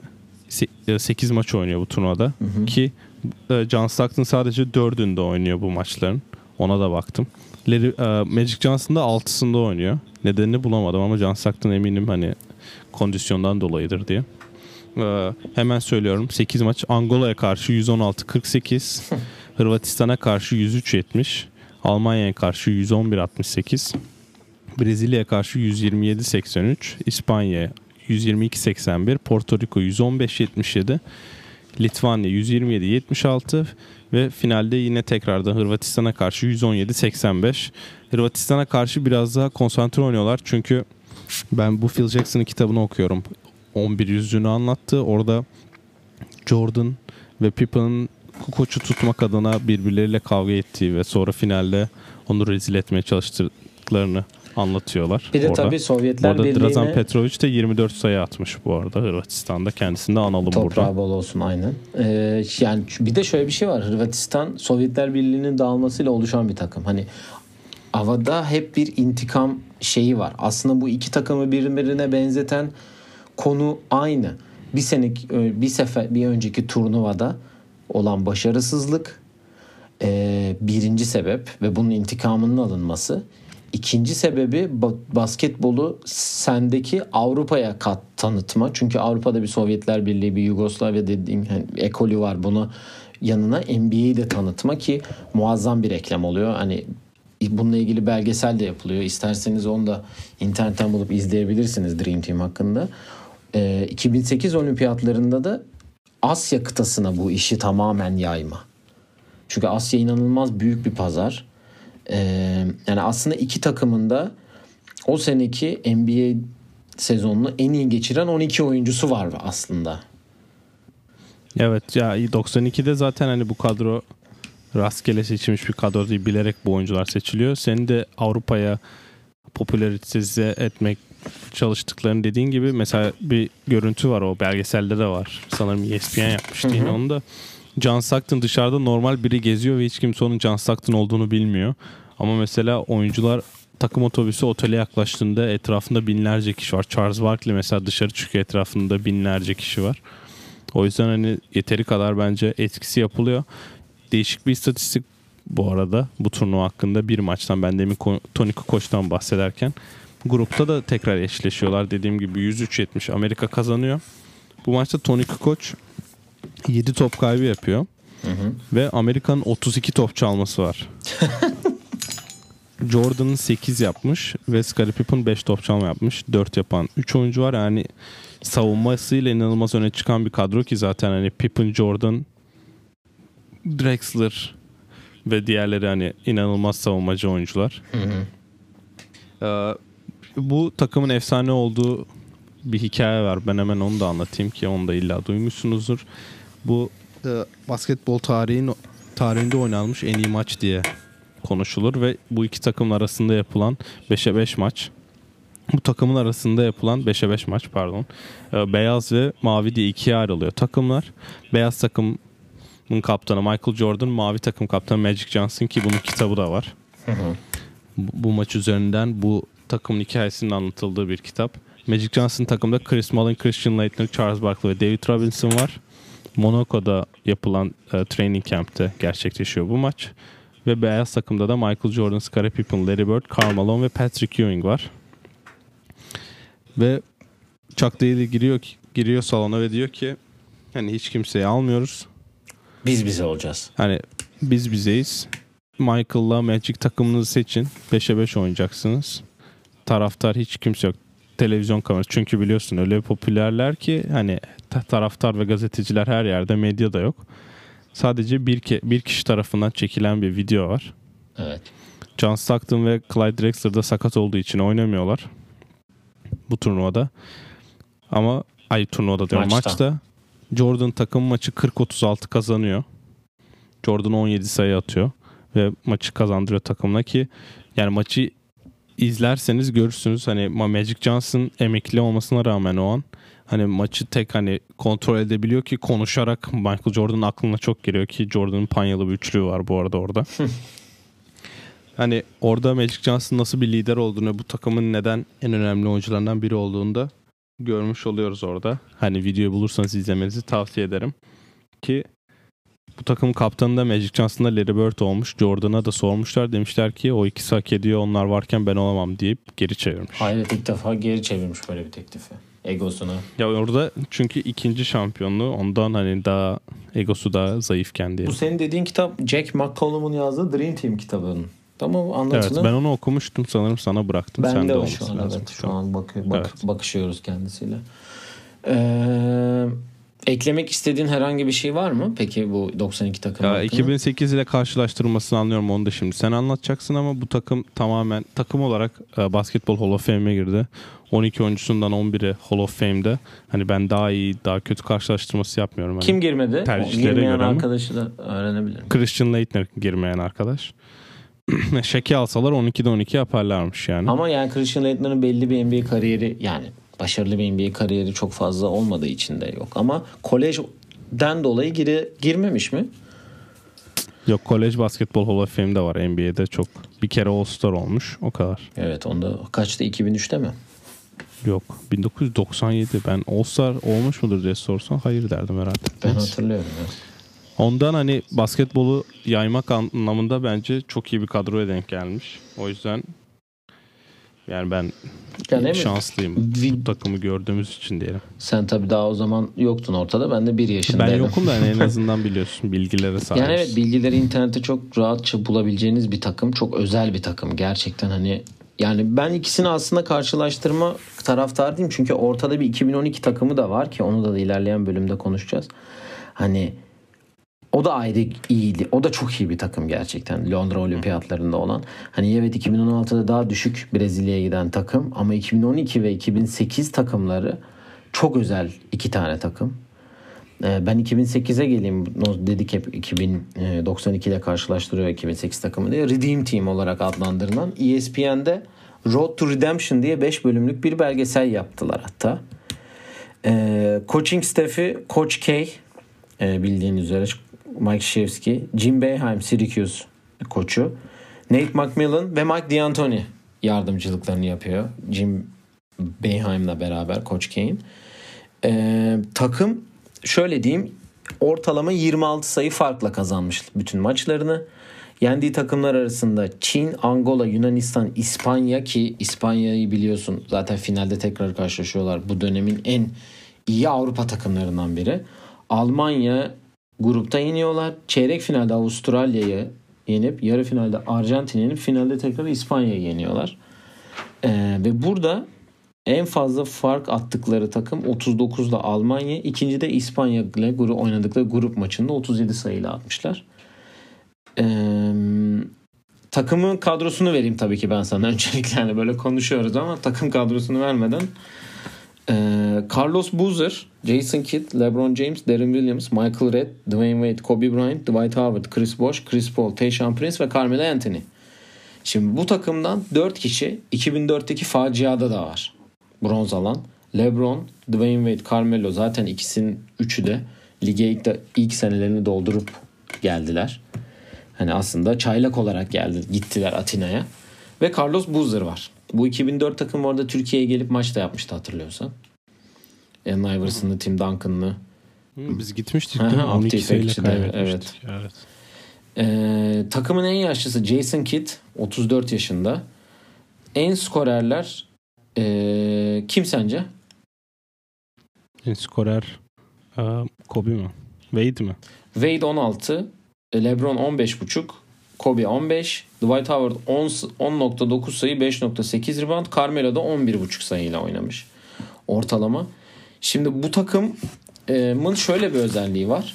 8 maç oynuyor bu turnuvada. Ki e, John Stockton sadece 4'ünde oynuyor bu maçların. Ona da baktım. Larry, e, Magic Johnson da 6'sında oynuyor. Nedenini bulamadım ama John Stockton eminim hani kondisyondan dolayıdır diye. E, hemen söylüyorum. 8 maç Angola'ya karşı 116-48. Hırvatistan'a karşı 103-70. Almanya'ya karşı 111-68. Brezilya'ya karşı 127-83, İspanya 122-81, Porto Rico 115-77, Litvanya 127-76 ve finalde yine tekrardan Hırvatistan'a karşı 117-85. Hırvatistan'a karşı biraz daha konsantre oynuyorlar çünkü ben bu Phil Jackson'ın kitabını okuyorum. 11 yüzünü anlattı. Orada Jordan ve Pippen'ın koçu tutmak adına birbirleriyle kavga ettiği ve sonra finalde onu rezil etmeye çalıştıklarını anlatıyorlar. bir de orada. tabii Sovyetler arada Drazan Birliği'ne Petrovic de 24 sayı atmış bu arada Hırvatistan'da. Kendisini de analım toprağı burada. bol olsun aynen. Ee, yani bir de şöyle bir şey var. Hırvatistan Sovyetler Birliği'nin dağılmasıyla oluşan bir takım. Hani havada hep bir intikam şeyi var. Aslında bu iki takımı birbirine benzeten konu aynı. Bir senek bir sefer bir önceki turnuvada olan başarısızlık ee, birinci sebep ve bunun intikamının alınması. İkinci sebebi ba- basketbolu sendeki Avrupa'ya kat tanıtma. Çünkü Avrupa'da bir Sovyetler Birliği, bir Yugoslavya dediğin hani ekolü var. Bunu yanına NBA'yi de tanıtma ki muazzam bir reklam oluyor. Hani bununla ilgili belgesel de yapılıyor. İsterseniz onu da internetten bulup izleyebilirsiniz Dream Team hakkında. Ee, 2008 olimpiyatlarında da Asya kıtasına bu işi tamamen yayma. Çünkü Asya inanılmaz büyük bir pazar. Ee, yani aslında iki takımın da o seneki NBA sezonunu en iyi geçiren 12 oyuncusu var aslında. Evet ya 92'de zaten hani bu kadro rastgele seçilmiş bir kadro değil bilerek bu oyuncular seçiliyor. Senin de Avrupa'ya popülarize etmek çalıştıklarını dediğin gibi mesela bir görüntü var o belgeselde de var. Sanırım ESPN yapmıştı yine onu da. John Stockton dışarıda normal biri geziyor ve hiç kimse onun John Stockton olduğunu bilmiyor. Ama mesela oyuncular takım otobüsü otele yaklaştığında etrafında binlerce kişi var. Charles Barkley mesela dışarı çıkıyor etrafında binlerce kişi var. O yüzden hani yeteri kadar bence etkisi yapılıyor. Değişik bir istatistik bu arada bu turnuva hakkında bir maçtan ben demin Tony Kukoç'tan bahsederken grupta da tekrar eşleşiyorlar. Dediğim gibi 103-70 Amerika kazanıyor. Bu maçta Tony Kukoç 7 top kaybı yapıyor. Ve Amerika'nın 32 top çalması var. Jordan'ın 8 yapmış ve Scottie Pippen 5 top çalma yapmış. 4 yapan 3 oyuncu var. Yani savunmasıyla inanılmaz öne çıkan bir kadro ki zaten hani Pippen, Jordan, Drexler ve diğerleri hani inanılmaz savunmacı oyuncular. Ee, bu takımın efsane olduğu bir hikaye var. Ben hemen onu da anlatayım ki onu da illa duymuşsunuzdur. Bu e, basketbol tarihin tarihinde oynanmış en iyi maç diye konuşulur ve bu iki takım arasında yapılan 5'e 5 maç bu takımın arasında yapılan 5'e 5 maç pardon. E, beyaz ve mavi diye ikiye ayrılıyor takımlar. Beyaz takımın kaptanı Michael Jordan, mavi takım kaptanı Magic Johnson ki bunun kitabı da var. bu, bu maç üzerinden bu takımın hikayesinin anlatıldığı bir kitap. Magic Johnson takımda Chris Mullin, Christian Laettner, Charles Barkley ve David Robinson var. Monaco'da yapılan e, training camp'te gerçekleşiyor bu maç. Ve beyaz takımda da Michael Jordan, Scottie Pippen, Larry Bird, Karl Malone ve Patrick Ewing var. Ve Chuck Daly giriyor giriyor salona ve diyor ki hani hiç kimseyi almıyoruz. Biz bize olacağız. Hani biz bizeyiz. Michael'la Magic takımınızı seçin. 5'e 5 oynayacaksınız. Taraftar hiç kimse yok. Televizyon kamerası. Çünkü biliyorsun öyle popülerler ki hani taraftar ve gazeteciler her yerde medya da yok. Sadece bir, ke bir kişi tarafından çekilen bir video var. Evet. John Stockton ve Clyde Drexler da sakat olduğu için oynamıyorlar. Bu turnuvada. Ama ay turnuvada diyorum maçta. maçta. Jordan takım maçı 40-36 kazanıyor. Jordan 17 sayı atıyor ve maçı kazandırıyor takımına ki yani maçı izlerseniz görürsünüz hani Magic Johnson emekli olmasına rağmen o an hani maçı tek hani kontrol edebiliyor ki konuşarak Michael Jordan'ın aklına çok geliyor ki Jordan'ın panyalı bir üçlüğü var bu arada orada. hani orada Magic Johnson nasıl bir lider olduğunu bu takımın neden en önemli oyuncularından biri olduğunu da görmüş oluyoruz orada. Hani videoyu bulursanız izlemenizi tavsiye ederim. Ki bu takım kaptanı da Magic Johnson'da Larry Bird olmuş. Jordan'a da sormuşlar. Demişler ki o ikisi hak ediyor onlar varken ben olamam deyip geri çevirmiş. Hayret ilk defa geri çevirmiş böyle bir teklifi. Egosunu. Ya orada çünkü ikinci şampiyonluğu ondan hani daha egosu daha zayıfken diye. Bu senin dediğin kitap Jack McCollum'un yazdığı Dream Team kitabının. Tamam anlatılı. Evet ben onu okumuştum sanırım sana bıraktım. Ben Sen de, de o şu an evet. Şu an bak, bak, evet. bakışıyoruz kendisiyle. Ee, eklemek istediğin herhangi bir şey var mı? Peki bu 92 takım ya, 2008 ile karşılaştırılmasını anlıyorum onu da şimdi. Sen anlatacaksın ama bu takım tamamen takım olarak e, Basketbol Hall of Fame'e girdi. 12 oyuncusundan 11'i Hall of Fame'de. Hani ben daha iyi, daha kötü karşılaştırması yapmıyorum. Hani Kim girmedi? Tercihlere Girmeyen göre arkadaşı da öğrenebilirim. Christian Leitner girmeyen arkadaş. Şeki alsalar 12'de 12 yaparlarmış yani. Ama yani Christian Leitner'ın belli bir NBA kariyeri yani başarılı bir NBA kariyeri çok fazla olmadığı için de yok. Ama kolejden dolayı giri, girmemiş mi? Yok kolej basketbol Hall of Fame'de var. NBA'de çok bir kere All-Star olmuş. O kadar. Evet onda kaçtı 2003'te mi? Yok 1997 ben All-Star olmuş mudur diye sorsan hayır derdim herhalde. Ben hatırlıyorum. Evet. Ondan hani basketbolu yaymak anlamında bence çok iyi bir kadroya denk gelmiş. O yüzden yani ben yani şanslıyım. Bu takımı gördüğümüz için diyelim. Sen tabii daha o zaman yoktun ortada. Ben de bir yaşındaydım. Ben yokum da yani en azından biliyorsun bilgilere sahip. Yani evet bilgileri internette çok rahatça bulabileceğiniz bir takım. Çok özel bir takım. Gerçekten hani yani ben ikisini aslında karşılaştırma taraftar değilim. Çünkü ortada bir 2012 takımı da var ki onu da, da ilerleyen bölümde konuşacağız. Hani o da ayrı iyiydi. O da çok iyi bir takım gerçekten. Londra olimpiyatlarında olan. Hani evet 2016'da daha düşük Brezilya'ya giden takım ama 2012 ve 2008 takımları çok özel iki tane takım. Ee, ben 2008'e geleyim. Dedik hep 2092 ile karşılaştırıyor 2008 takımı diye. Redeem Team olarak adlandırılan ESPN'de Road to Redemption diye 5 bölümlük bir belgesel yaptılar hatta. Ee, coaching staff'i Coach K e, bildiğin üzere Mike Krzyzewski, Jim Boeheim Syracuse koçu, Nate McMillan ve Mike D'Antoni yardımcılıklarını yapıyor. Jim Boeheim'la beraber Coach Kane. Ee, takım şöyle diyeyim ortalama 26 sayı farkla kazanmış bütün maçlarını. Yendiği takımlar arasında Çin, Angola, Yunanistan, İspanya ki İspanya'yı biliyorsun zaten finalde tekrar karşılaşıyorlar. Bu dönemin en iyi Avrupa takımlarından biri. Almanya, grupta yeniyorlar. Çeyrek finalde Avustralya'yı yenip yarı finalde Arjantin'i finalde tekrar İspanya'yı yeniyorlar. Ee, ve burada en fazla fark attıkları takım 39'da Almanya. ikinci de İspanya ile grup oynadıkları grup maçında 37 sayıyla atmışlar. Ee, takımın kadrosunu vereyim tabii ki ben sana öncelikle yani böyle konuşuyoruz ama takım kadrosunu vermeden ee, Carlos Boozer, Jason Kidd, LeBron James, Darren Williams, Michael Redd, Dwayne Wade, Kobe Bryant, Dwight Howard, Chris Bosh, Chris Paul, Tayshaun Prince ve Carmelo Anthony. Şimdi bu takımdan 4 kişi 2004'teki faciada da var. Bronz alan. LeBron, Dwayne Wade, Carmelo zaten ikisinin üçü de lige ilk, de, ilk senelerini doldurup geldiler. Hani aslında çaylak olarak geldi, gittiler Atina'ya. Ve Carlos Boozer var. Bu 2004 takım orada Türkiye'ye gelip maç da yapmıştı hatırlıyorsan. Allen Iverson'lı, Tim Duncan'lı. Biz gitmiştik değil mi? 12 Opti sayıyla kaybetmiştik. Evet. Ee, takımın en yaşlısı Jason Kidd 34 yaşında. En skorerler ee, kim sence? En skorer e, Kobe mi? Wade mi? Wade 16, LeBron 15.5, Kobe 15, Dwight Howard 10 10.9 sayı 5.8 rebound, Carmelo da 11.5 sayıyla oynamış. Ortalama. Şimdi bu takımın şöyle bir özelliği var.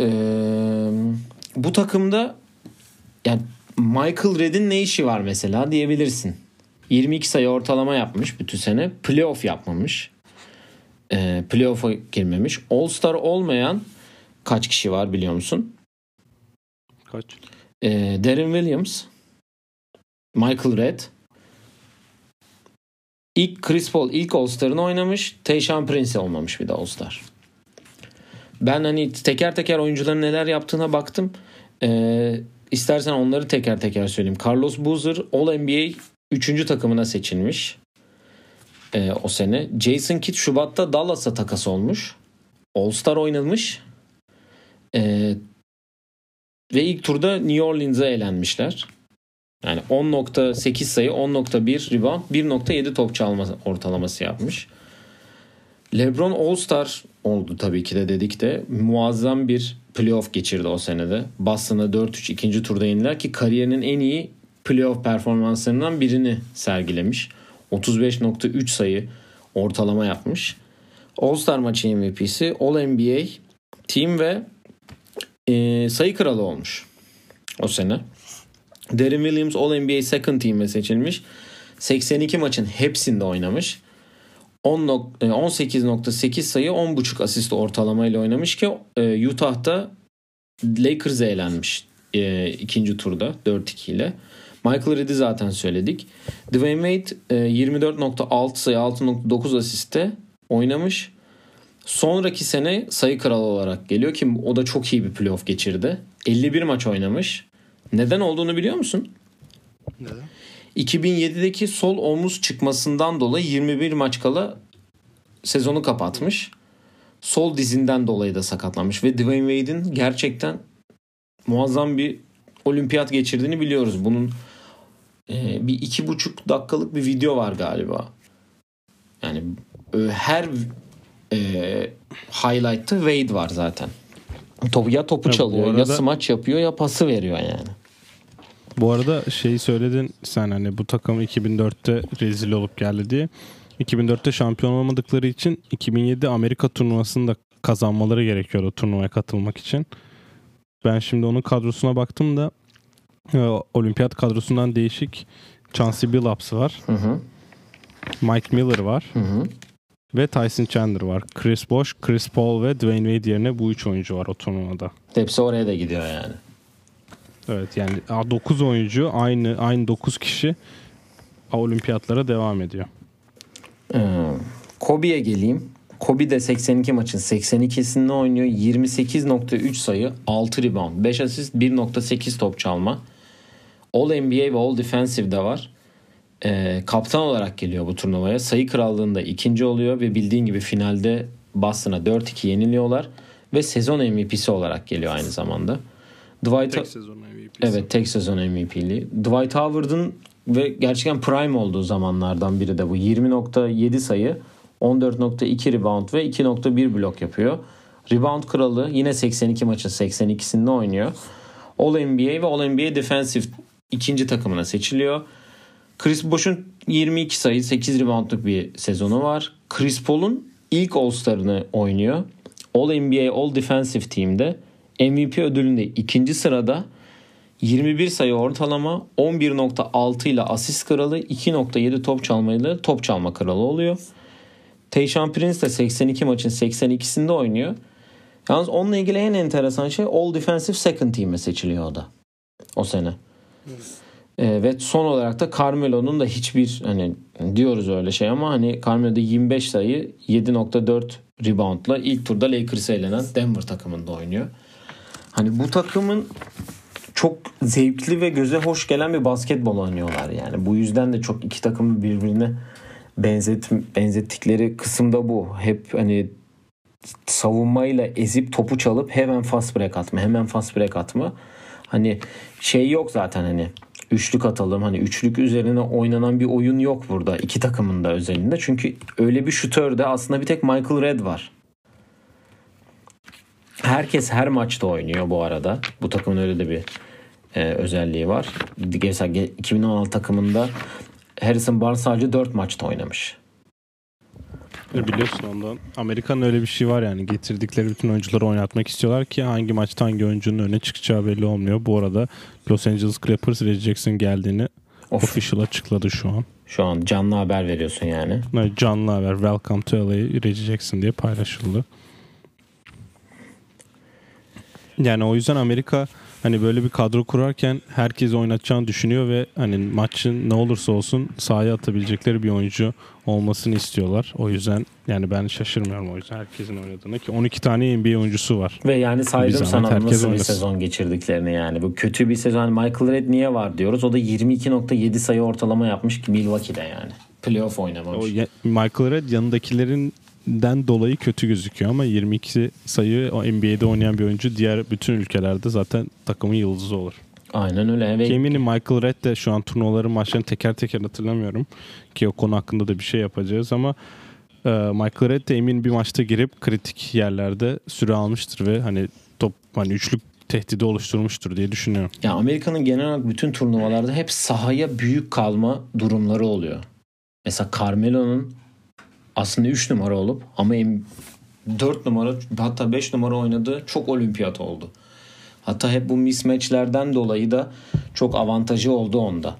Ee, bu takımda yani Michael Redd'in ne işi var mesela diyebilirsin. 22 sayı ortalama yapmış bütün sene. Playoff yapmamış. Ee, playoff'a girmemiş. All-Star olmayan kaç kişi var biliyor musun? Kaç? Ee, Darren Williams, Michael Redd, ilk Chris Paul ilk All-Star'ını oynamış. Tayshaun Prince olmamış bir de All-Star. Ben hani teker teker oyuncuların neler yaptığına baktım. Ee, istersen onları teker teker söyleyeyim. Carlos Boozer All-NBA 3. takımına seçilmiş. Ee, o sene. Jason Kidd Şubat'ta Dallas'a takas olmuş. All-Star oynamış. Ee, ve ilk turda New Orleans'a elenmişler. Yani 10.8 sayı, 10.1 rebound, 1.7 top çalma ortalaması yapmış. LeBron All-Star oldu tabii ki de dedik de muazzam bir playoff geçirdi o senede. Boston'a 4-3 ikinci turda yendiler ki kariyerinin en iyi playoff performanslarından birini sergilemiş. 35.3 sayı ortalama yapmış. All-Star maçı MVP'si, All-NBA Team ve e, sayı kralı olmuş o sene. Darren Williams All-NBA Second Team'e seçilmiş. 82 maçın hepsinde oynamış. 10 nok- e, 18.8 sayı 10.5 asist ortalamayla oynamış ki e, Utah'ta Lakers'e elenmiş e, ikinci turda 4-2 ile. Michael Redd'i zaten söyledik. Dwayne Wade e, 24.6 sayı 6.9 asiste oynamış. Sonraki sene sayı kralı olarak geliyor ki o da çok iyi bir playoff geçirdi. 51 maç oynamış. Neden olduğunu biliyor musun? Neden? 2007'deki sol omuz çıkmasından dolayı 21 maç kala sezonu kapatmış. Sol dizinden dolayı da sakatlanmış ve Dwayne Wade'in gerçekten muazzam bir olimpiyat geçirdiğini biliyoruz. Bunun e, bir iki buçuk dakikalık bir video var galiba. Yani e, her e, highlight'ta Wade var zaten. Top, ya topu Ya çalıyor ya arada- smaç yapıyor ya pası veriyor yani. Bu arada şeyi söyledin sen hani bu takım 2004'te rezil olup geldi diye. 2004'te şampiyon olamadıkları için 2007 Amerika turnuvasını da kazanmaları gerekiyor o turnuvaya katılmak için. Ben şimdi onun kadrosuna baktım da e, olimpiyat kadrosundan değişik Chauncey Billups var. Hı hı. Mike Miller var. Hı hı. Ve Tyson Chandler var. Chris Bosh, Chris Paul ve Dwayne Wade yerine bu üç oyuncu var o turnuvada. Hepsi oraya da gidiyor yani. Evet yani 9 oyuncu aynı aynı 9 kişi olimpiyatlara devam ediyor. Ee, Kobe'ye geleyim. Kobe de 82 maçın 82'sinde oynuyor. 28.3 sayı, 6 rebound, 5 asist, 1.8 top çalma. All NBA ve All Defensive de var. Ee, kaptan olarak geliyor bu turnuvaya. Sayı krallığında ikinci oluyor ve bildiğin gibi finalde Boston'a 4-2 yeniliyorlar. Ve sezon MVP'si olarak geliyor aynı zamanda. Dwight sezon MVP'si. Evet tek sezon MVP'li. Dwight Howard'ın ve gerçekten prime olduğu zamanlardan biri de bu. 20.7 sayı, 14.2 rebound ve 2.1 blok yapıyor. Rebound kralı yine 82 maçın 82'sinde oynuyor. All NBA ve All NBA Defensive ikinci takımına seçiliyor. Chris Bosh'un 22 sayı 8 reboundluk bir sezonu var. Chris Paul'un ilk All-Star'ını oynuyor. All NBA All Defensive Team'de MVP ödülünde ikinci sırada 21 sayı ortalama 11.6 ile asist kralı 2.7 top çalmayla top çalma kralı oluyor. Tayshaun Prince de 82 maçın 82'sinde oynuyor. Yalnız onunla ilgili en enteresan şey All Defensive Second Team'e seçiliyor o da. O sene. E, ve son olarak da Carmelo'nun da hiçbir hani diyoruz öyle şey ama hani Carmelo'da 25 sayı 7.4 reboundla ilk turda Lakers'a elenen Denver takımında oynuyor. Hani bu takımın çok zevkli ve göze hoş gelen bir basketbol oynuyorlar yani. Bu yüzden de çok iki takımı birbirine benzet, benzettikleri kısımda bu. Hep hani savunmayla ezip topu çalıp hemen fast break atma, hemen fast break atma. Hani şey yok zaten hani üçlük atalım. Hani üçlük üzerine oynanan bir oyun yok burada iki takımın da özelinde. Çünkü öyle bir şutör de aslında bir tek Michael Red var. Herkes her maçta oynuyor bu arada. Bu takımın öyle de bir e, özelliği var. Mesela 2016 takımında Harrison Barnes sadece 4 maçta oynamış. Biliyorsun ondan. Amerika'nın öyle bir şey var yani. Getirdikleri bütün oyuncuları oynatmak istiyorlar ki hangi maçta hangi oyuncunun öne çıkacağı belli olmuyor. Bu arada Los Angeles Clippers Reggie Jackson geldiğini of. official açıkladı şu an. Şu an canlı haber veriyorsun yani. Evet, canlı haber. Welcome to LA Reggie Jackson diye paylaşıldı. Yani o yüzden Amerika hani böyle bir kadro kurarken herkes oynatacağını düşünüyor ve hani maçın ne olursa olsun sahaya atabilecekleri bir oyuncu olmasını istiyorlar. O yüzden yani ben şaşırmıyorum o yüzden herkesin oynadığını ki 12 tane NBA oyuncusu var. Ve yani saydım sana nasıl bir sezon geçirdiklerini yani. Bu kötü bir sezon. Michael Red niye var diyoruz. O da 22.7 sayı ortalama yapmış ki Milwaukee'de yani. Playoff oynamamış. O Michael Red yanındakilerin den dolayı kötü gözüküyor ama 22 sayı o NBA'de oynayan bir oyuncu diğer bütün ülkelerde zaten takımın yıldızı olur. Aynen öyle. Ve... Eminim Michael Red de şu an turnuvaların maçlarını teker teker hatırlamıyorum ki o konu hakkında da bir şey yapacağız ama e, Michael Red de emin bir maçta girip kritik yerlerde süre almıştır ve hani top hani üçlük tehdidi oluşturmuştur diye düşünüyorum. Ya Amerika'nın genel olarak bütün turnuvalarda hep sahaya büyük kalma durumları oluyor. Mesela Carmelo'nun aslında 3 numara olup ama 4 numara hatta 5 numara oynadığı çok olimpiyat oldu. Hatta hep bu mismatchlerden dolayı da çok avantajı oldu onda.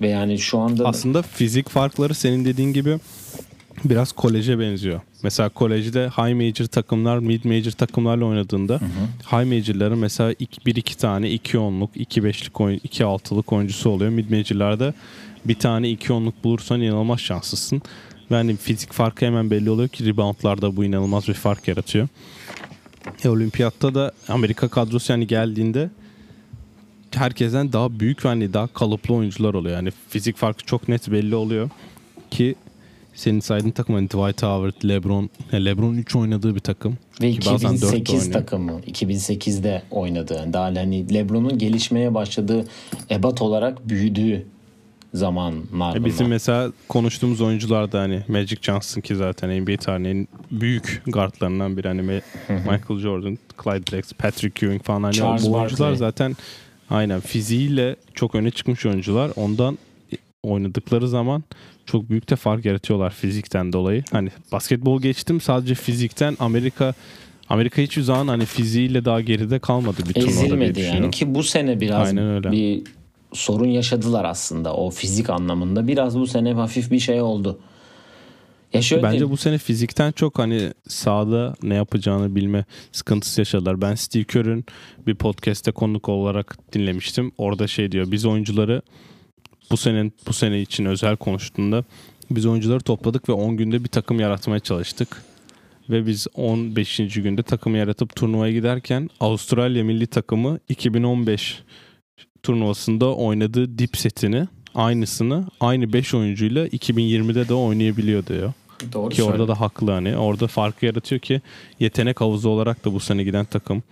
Ve yani şu anda aslında fizik farkları senin dediğin gibi biraz koleje benziyor. Mesela kolejde high major takımlar mid major takımlarla oynadığında hı hı. high major'ların mesela 1 2 tane 2 onluk, 2 beşlik oyun, 2 altılık oyuncusu oluyor. Mid major'larda bir tane 2 onluk bulursan inanılmaz şanslısın. Ve hani fizik farkı hemen belli oluyor ki reboundlarda bu inanılmaz bir fark yaratıyor. E, olimpiyatta da Amerika kadrosu yani geldiğinde herkesten daha büyük ve hani daha kalıplı oyuncular oluyor. Yani fizik farkı çok net belli oluyor ki senin saydığın takım hani Dwight Howard, LeBron, LeBron 3 oynadığı bir takım. Ve ki 2008 takımı. 2008'de oynadığı. Daha hani LeBron'un gelişmeye başladığı ebat olarak büyüdüğü zamanlar. E bizim mesela konuştuğumuz oyuncular da hani Magic Johnson ki zaten NBA tarihinin büyük guardlarından biri hani Michael Jordan, Clyde Drexler, Patrick Ewing falan hani Charles bu oyuncular Barkley. zaten aynen fiziğiyle çok öne çıkmış oyuncular. Ondan oynadıkları zaman çok büyük de fark yaratıyorlar fizikten dolayı. Hani basketbol geçtim sadece fizikten Amerika Amerika hiçbir zaman hani fiziğiyle daha geride kalmadı bir turnuvada Ezilmedi yani ki bu sene biraz bir sorun yaşadılar aslında o fizik anlamında. Biraz bu sene hafif bir şey oldu. Ya şöyle Bence diyeyim. bu sene fizikten çok hani sahada ne yapacağını bilme sıkıntısı yaşadılar. Ben Steve Kerr'ün bir podcast'te konuk olarak dinlemiştim. Orada şey diyor biz oyuncuları bu senin bu sene için özel konuştuğunda biz oyuncuları topladık ve 10 günde bir takım yaratmaya çalıştık. Ve biz 15. günde takımı yaratıp turnuvaya giderken Avustralya milli takımı 2015 turnuvasında oynadığı dip setini aynısını aynı 5 oyuncuyla 2020'de de oynayabiliyor diyor. Doğru ki orada da haklı hani. Orada farkı yaratıyor ki yetenek havuzu olarak da bu sene giden takım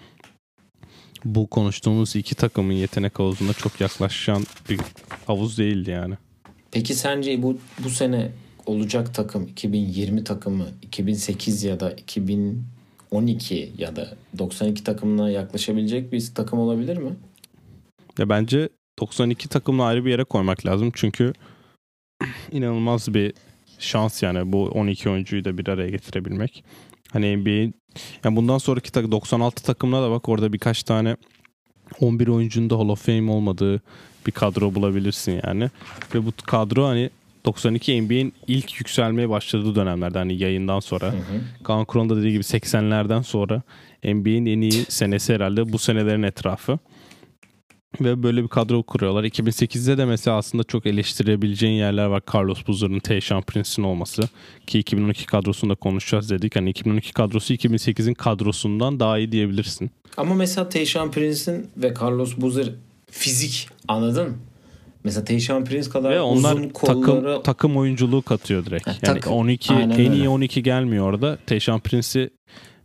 bu konuştuğumuz iki takımın yetenek havuzuna çok yaklaşan bir havuz değildi yani. Peki sence bu bu sene olacak takım 2020 takımı 2008 ya da 2012 ya da 92 takımına yaklaşabilecek bir takım olabilir mi? Ya bence 92 takımla ayrı bir yere koymak lazım. Çünkü inanılmaz bir şans yani bu 12 oyuncuyu da bir araya getirebilmek. Hani NBA'in yani bundan sonraki tak 96 takımına da bak orada birkaç tane 11 oyuncunun da Hall of Fame olmadığı bir kadro bulabilirsin yani. Ve bu kadro hani 92 NBA'in ilk yükselmeye başladığı dönemlerde hani yayından sonra. Hı hı. Kaan Kur'an da dediği gibi 80'lerden sonra NBA'in en iyi senesi herhalde bu senelerin etrafı. Ve böyle bir kadro kuruyorlar. 2008'de de mesela aslında çok eleştirebileceğin yerler var. Carlos Boozer'ın, Tayshaun Prince'in olması. Ki 2012 kadrosunda konuşacağız dedik. Hani 2012 kadrosu 2008'in kadrosundan daha iyi diyebilirsin. Ama mesela Tayshaun Prince'in ve Carlos Boozer fizik anladın mı? Mesela Tayshaun Prince kadar Ve onlar uzun kolları... takım takım oyunculuğu katıyor direkt. Ha, yani takım. 12 Aynen en öyle. iyi 12 gelmiyor orada. Tayshaun Prince'i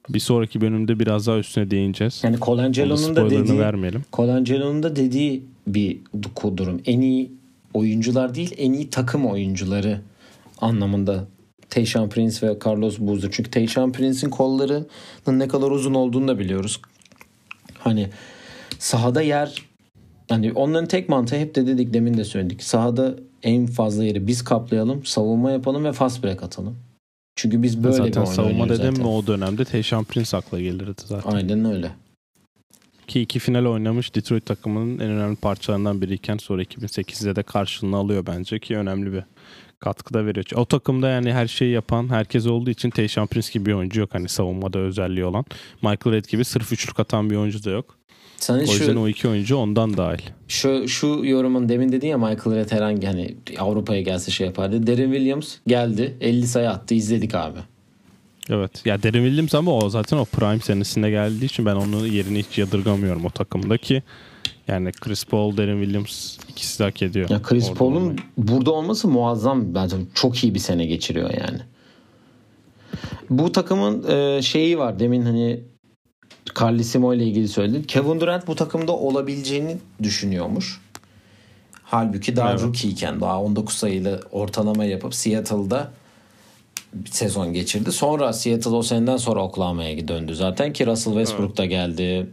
bir sonraki bölümde biraz daha üstüne değineceğiz. Yani Onun Colangelo'nun da dediği vermeyelim. Colangelo'nun da dediği bir du- durum. En iyi oyuncular değil, en iyi takım oyuncuları anlamında Tayshaun Prince ve Carlos Boozer. Çünkü Tayshaun Prince'in kollarının ne kadar uzun olduğunu da biliyoruz. Hani sahada yer hani onların tek mantığı hep de dedik demin de söyledik. Sahada en fazla yeri biz kaplayalım, savunma yapalım ve fast break atalım. Çünkü biz böyle bir zaten oyun savunma dedim zaten. mi o dönemde Tayshaun Prince akla gelirdi zaten. Aynen öyle. Ki iki final oynamış Detroit takımının en önemli parçalarından biriyken sonra 2008'de de karşılığını alıyor bence ki önemli bir katkı da veriyor. O takımda yani her şeyi yapan herkes olduğu için Tayshaun Prince gibi bir oyuncu yok hani savunmada özelliği olan. Michael Red gibi sırf üçlük atan bir oyuncu da yok. Sana O şu yüzden o iki oyuncu ondan dahil. Şu, şu yorumun demin dedin ya Michael Red herhangi hani Avrupa'ya gelse şey yapardı. Derin Williams geldi 50 sayı attı izledik abi. Evet. Ya Derin Williams ama o zaten o prime senesinde geldiği için ben onun yerini hiç yadırgamıyorum o takımda ki yani Chris Paul, Derin Williams ikisi de hak ediyor. Ya Chris Paul'un burada olması muazzam bence çok iyi bir sene geçiriyor yani. Bu takımın e, şeyi var demin hani Carlissimo ile ilgili söyledin. Kevin Durant bu takımda olabileceğini düşünüyormuş. Halbuki daha Evet. rookie'yken daha 19 sayılı ortalama yapıp Seattle'da bir sezon geçirdi. Sonra Seattle o seneden sonra Oklahoma'ya döndü zaten ki Russell Westbrook da geldi.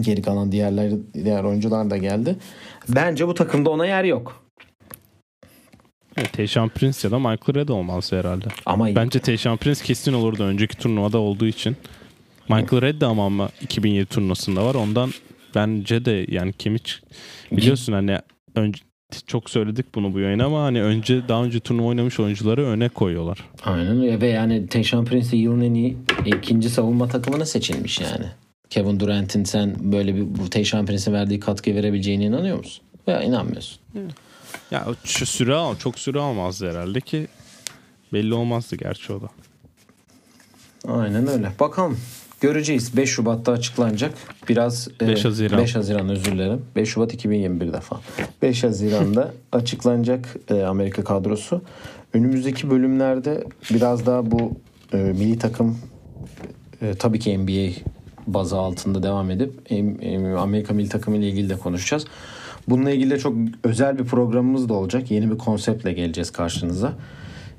Geri kalan diğerler diğer oyuncular da geldi. Bence bu takımda ona yer yok. Evet, Tayshaun Prince ya da Michael Red olmaz herhalde. Ama Bence Tayshaun Prince kesin olurdu önceki turnuvada olduğu için. Michael Red de ama, ama 2007 turnuvasında var. Ondan bence de yani kim hiç biliyorsun hani önce çok söyledik bunu bu yayına ama hani önce daha önce turnuva oynamış oyuncuları öne koyuyorlar. Aynen öyle ve yani Tayshaun Prince yılın en iyi ikinci savunma takımına seçilmiş yani. Kevin Durant'in sen böyle bir bu Tayshaun Prince'e verdiği katkı verebileceğine inanıyor musun? Veya inanmıyorsun. Ya şu süre al çok süre almazdı herhalde ki belli olmazdı gerçi o da. Aynen öyle. Bakalım. Göreceğiz. 5 Şubat'ta açıklanacak. Biraz 5 Haziran. 5 Haziran özür dilerim. 5 Şubat 2021 defa. 5 Haziran'da açıklanacak e, Amerika kadrosu. Önümüzdeki bölümlerde biraz daha bu e, milli takım e, tabii ki NBA bazı altında devam edip Amerika milli takımı ile ilgili de konuşacağız. Bununla ilgili de çok özel bir programımız da olacak. Yeni bir konseptle geleceğiz karşınıza.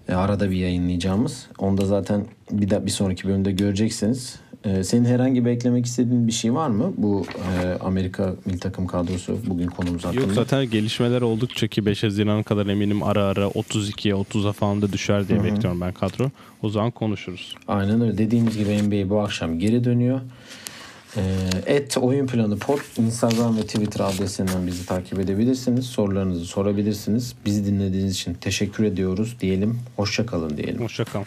E, arada bir yayınlayacağımız. Onu da zaten bir de bir sonraki bölümde göreceksiniz. E, senin herhangi bir eklemek istediğin bir şey var mı? Bu e, Amerika milli takım kadrosu bugün konumuz hakkında. Yok zaten gelişmeler oldukça ki 5 Haziran'a kadar eminim ara ara 32'ye 30'a falan da düşer diye bekliyorum ben kadro. O zaman konuşuruz. Aynen öyle. Dediğimiz gibi NBA bu akşam geri dönüyor. Ee, Et Oyun Planı Pod Instagram ve Twitter adresinden bizi takip edebilirsiniz. Sorularınızı sorabilirsiniz. Bizi dinlediğiniz için teşekkür ediyoruz diyelim. Hoşça kalın diyelim. Hoşçakalın.